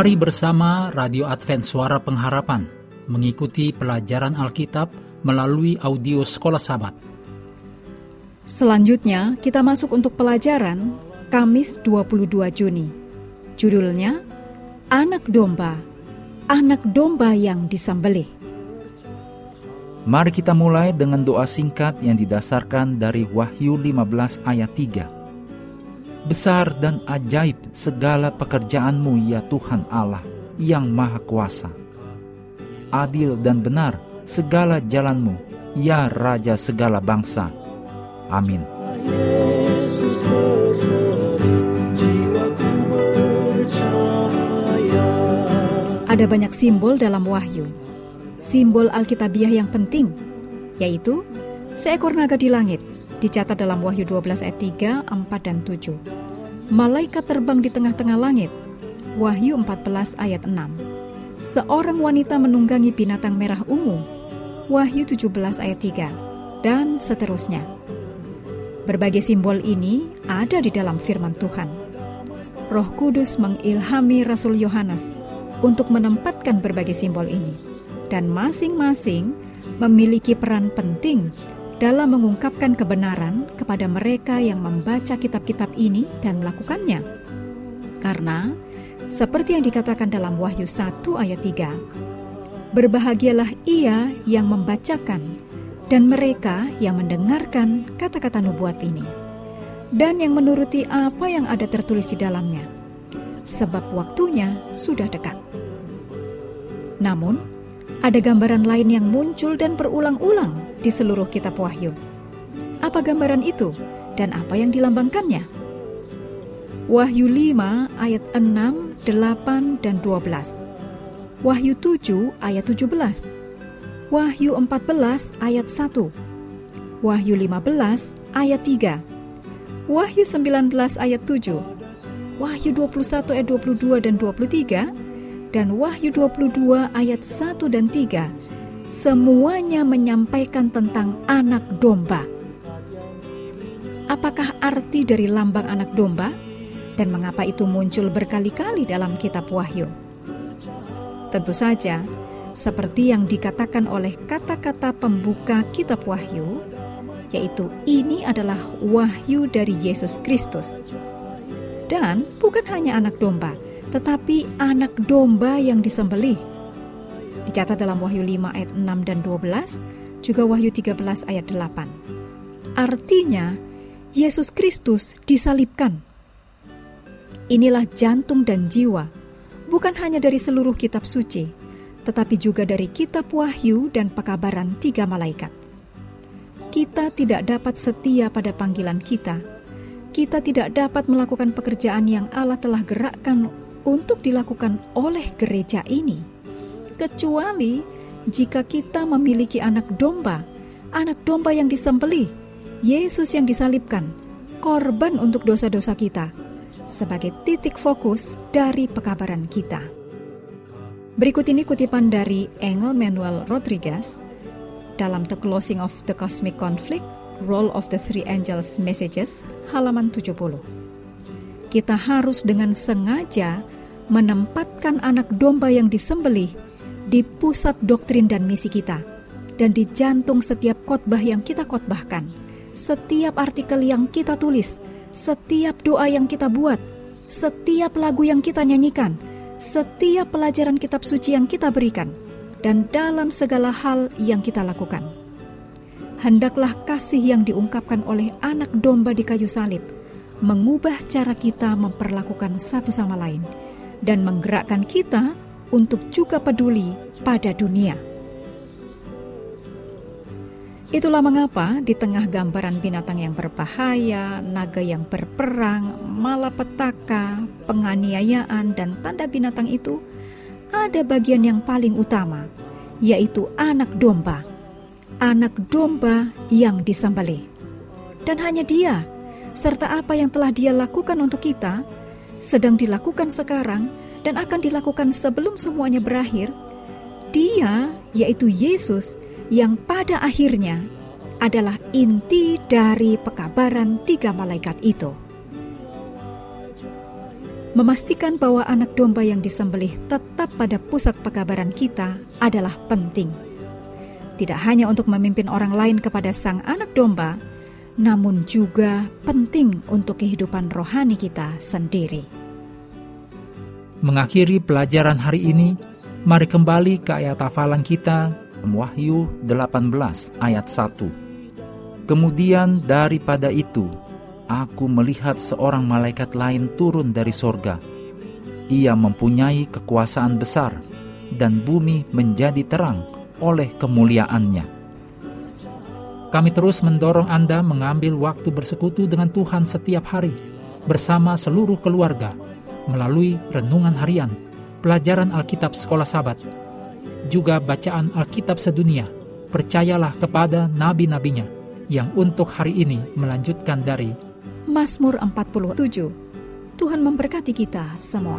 Mari bersama Radio Advent Suara Pengharapan mengikuti pelajaran Alkitab melalui audio Sekolah Sabat. Selanjutnya, kita masuk untuk pelajaran Kamis 22 Juni. Judulnya Anak Domba, Anak Domba yang Disembelih. Mari kita mulai dengan doa singkat yang didasarkan dari Wahyu 15 ayat 3. Besar dan ajaib segala pekerjaanmu ya Tuhan Allah yang Maha Kuasa. Adil dan benar segala jalanmu ya Raja segala bangsa. Amin. Ada banyak simbol dalam Wahyu. Simbol Alkitabiah yang penting, yaitu seekor naga di langit, dicatat dalam Wahyu 12 ayat 3, 4, dan 7. Malaikat terbang di tengah-tengah langit, Wahyu 14 ayat 6. Seorang wanita menunggangi binatang merah ungu, Wahyu 17 ayat 3, dan seterusnya. Berbagai simbol ini ada di dalam firman Tuhan. Roh Kudus mengilhami Rasul Yohanes untuk menempatkan berbagai simbol ini, dan masing-masing memiliki peran penting dalam mengungkapkan kebenaran kepada mereka yang membaca kitab-kitab ini dan melakukannya. Karena, seperti yang dikatakan dalam Wahyu 1 ayat 3, Berbahagialah ia yang membacakan dan mereka yang mendengarkan kata-kata nubuat ini, dan yang menuruti apa yang ada tertulis di dalamnya, sebab waktunya sudah dekat. Namun, ada gambaran lain yang muncul dan berulang-ulang di seluruh kitab Wahyu. Apa gambaran itu dan apa yang dilambangkannya? Wahyu 5 ayat 6, 8, dan 12. Wahyu 7 ayat 17. Wahyu 14 ayat 1. Wahyu 15 ayat 3. Wahyu 19 ayat 7. Wahyu 21 ayat 22 dan 23 dan Wahyu 22 ayat 1 dan 3 semuanya menyampaikan tentang anak domba. Apakah arti dari lambang anak domba dan mengapa itu muncul berkali-kali dalam kitab Wahyu? Tentu saja, seperti yang dikatakan oleh kata-kata pembuka kitab Wahyu, yaitu ini adalah wahyu dari Yesus Kristus. Dan bukan hanya anak domba, tetapi anak domba yang disembelih. Dicatat dalam Wahyu 5 ayat 6 dan 12, juga Wahyu 13 ayat 8. Artinya, Yesus Kristus disalibkan. Inilah jantung dan jiwa, bukan hanya dari seluruh kitab suci, tetapi juga dari kitab Wahyu dan pekabaran tiga malaikat. Kita tidak dapat setia pada panggilan kita. Kita tidak dapat melakukan pekerjaan yang Allah telah gerakkan untuk dilakukan oleh gereja ini, kecuali jika kita memiliki anak domba, anak domba yang disembelih, Yesus yang disalibkan, korban untuk dosa-dosa kita, sebagai titik fokus dari pekabaran kita. Berikut ini kutipan dari Engel Manuel Rodriguez dalam The Closing of the Cosmic Conflict, Role of the Three Angels Messages, halaman 70 kita harus dengan sengaja menempatkan anak domba yang disembelih di pusat doktrin dan misi kita dan di jantung setiap khotbah yang kita khotbahkan, setiap artikel yang kita tulis, setiap doa yang kita buat, setiap lagu yang kita nyanyikan, setiap pelajaran kitab suci yang kita berikan, dan dalam segala hal yang kita lakukan. Hendaklah kasih yang diungkapkan oleh anak domba di kayu salib – mengubah cara kita memperlakukan satu sama lain dan menggerakkan kita untuk juga peduli pada dunia. Itulah mengapa di tengah gambaran binatang yang berbahaya, naga yang berperang, malapetaka, penganiayaan, dan tanda binatang itu, ada bagian yang paling utama, yaitu anak domba. Anak domba yang disembelih. Dan hanya dia serta apa yang telah Dia lakukan untuk kita, sedang dilakukan sekarang, dan akan dilakukan sebelum semuanya berakhir. Dia, yaitu Yesus, yang pada akhirnya adalah inti dari pekabaran tiga malaikat itu. Memastikan bahwa anak domba yang disembelih tetap pada pusat pekabaran kita adalah penting. Tidak hanya untuk memimpin orang lain kepada sang anak domba, namun juga penting untuk kehidupan rohani kita sendiri. Mengakhiri pelajaran hari ini, mari kembali ke ayat hafalan kita Wahyu 18 ayat 1. Kemudian daripada itu, aku melihat seorang malaikat lain turun dari sorga. Ia mempunyai kekuasaan besar, dan bumi menjadi terang oleh kemuliaannya. Kami terus mendorong Anda mengambil waktu bersekutu dengan Tuhan setiap hari, bersama seluruh keluarga, melalui renungan harian, pelajaran Alkitab sekolah sabat, juga bacaan Alkitab sedunia. Percayalah kepada nabi-nabinya yang untuk hari ini melanjutkan dari Mazmur 47. Tuhan memberkati kita semua.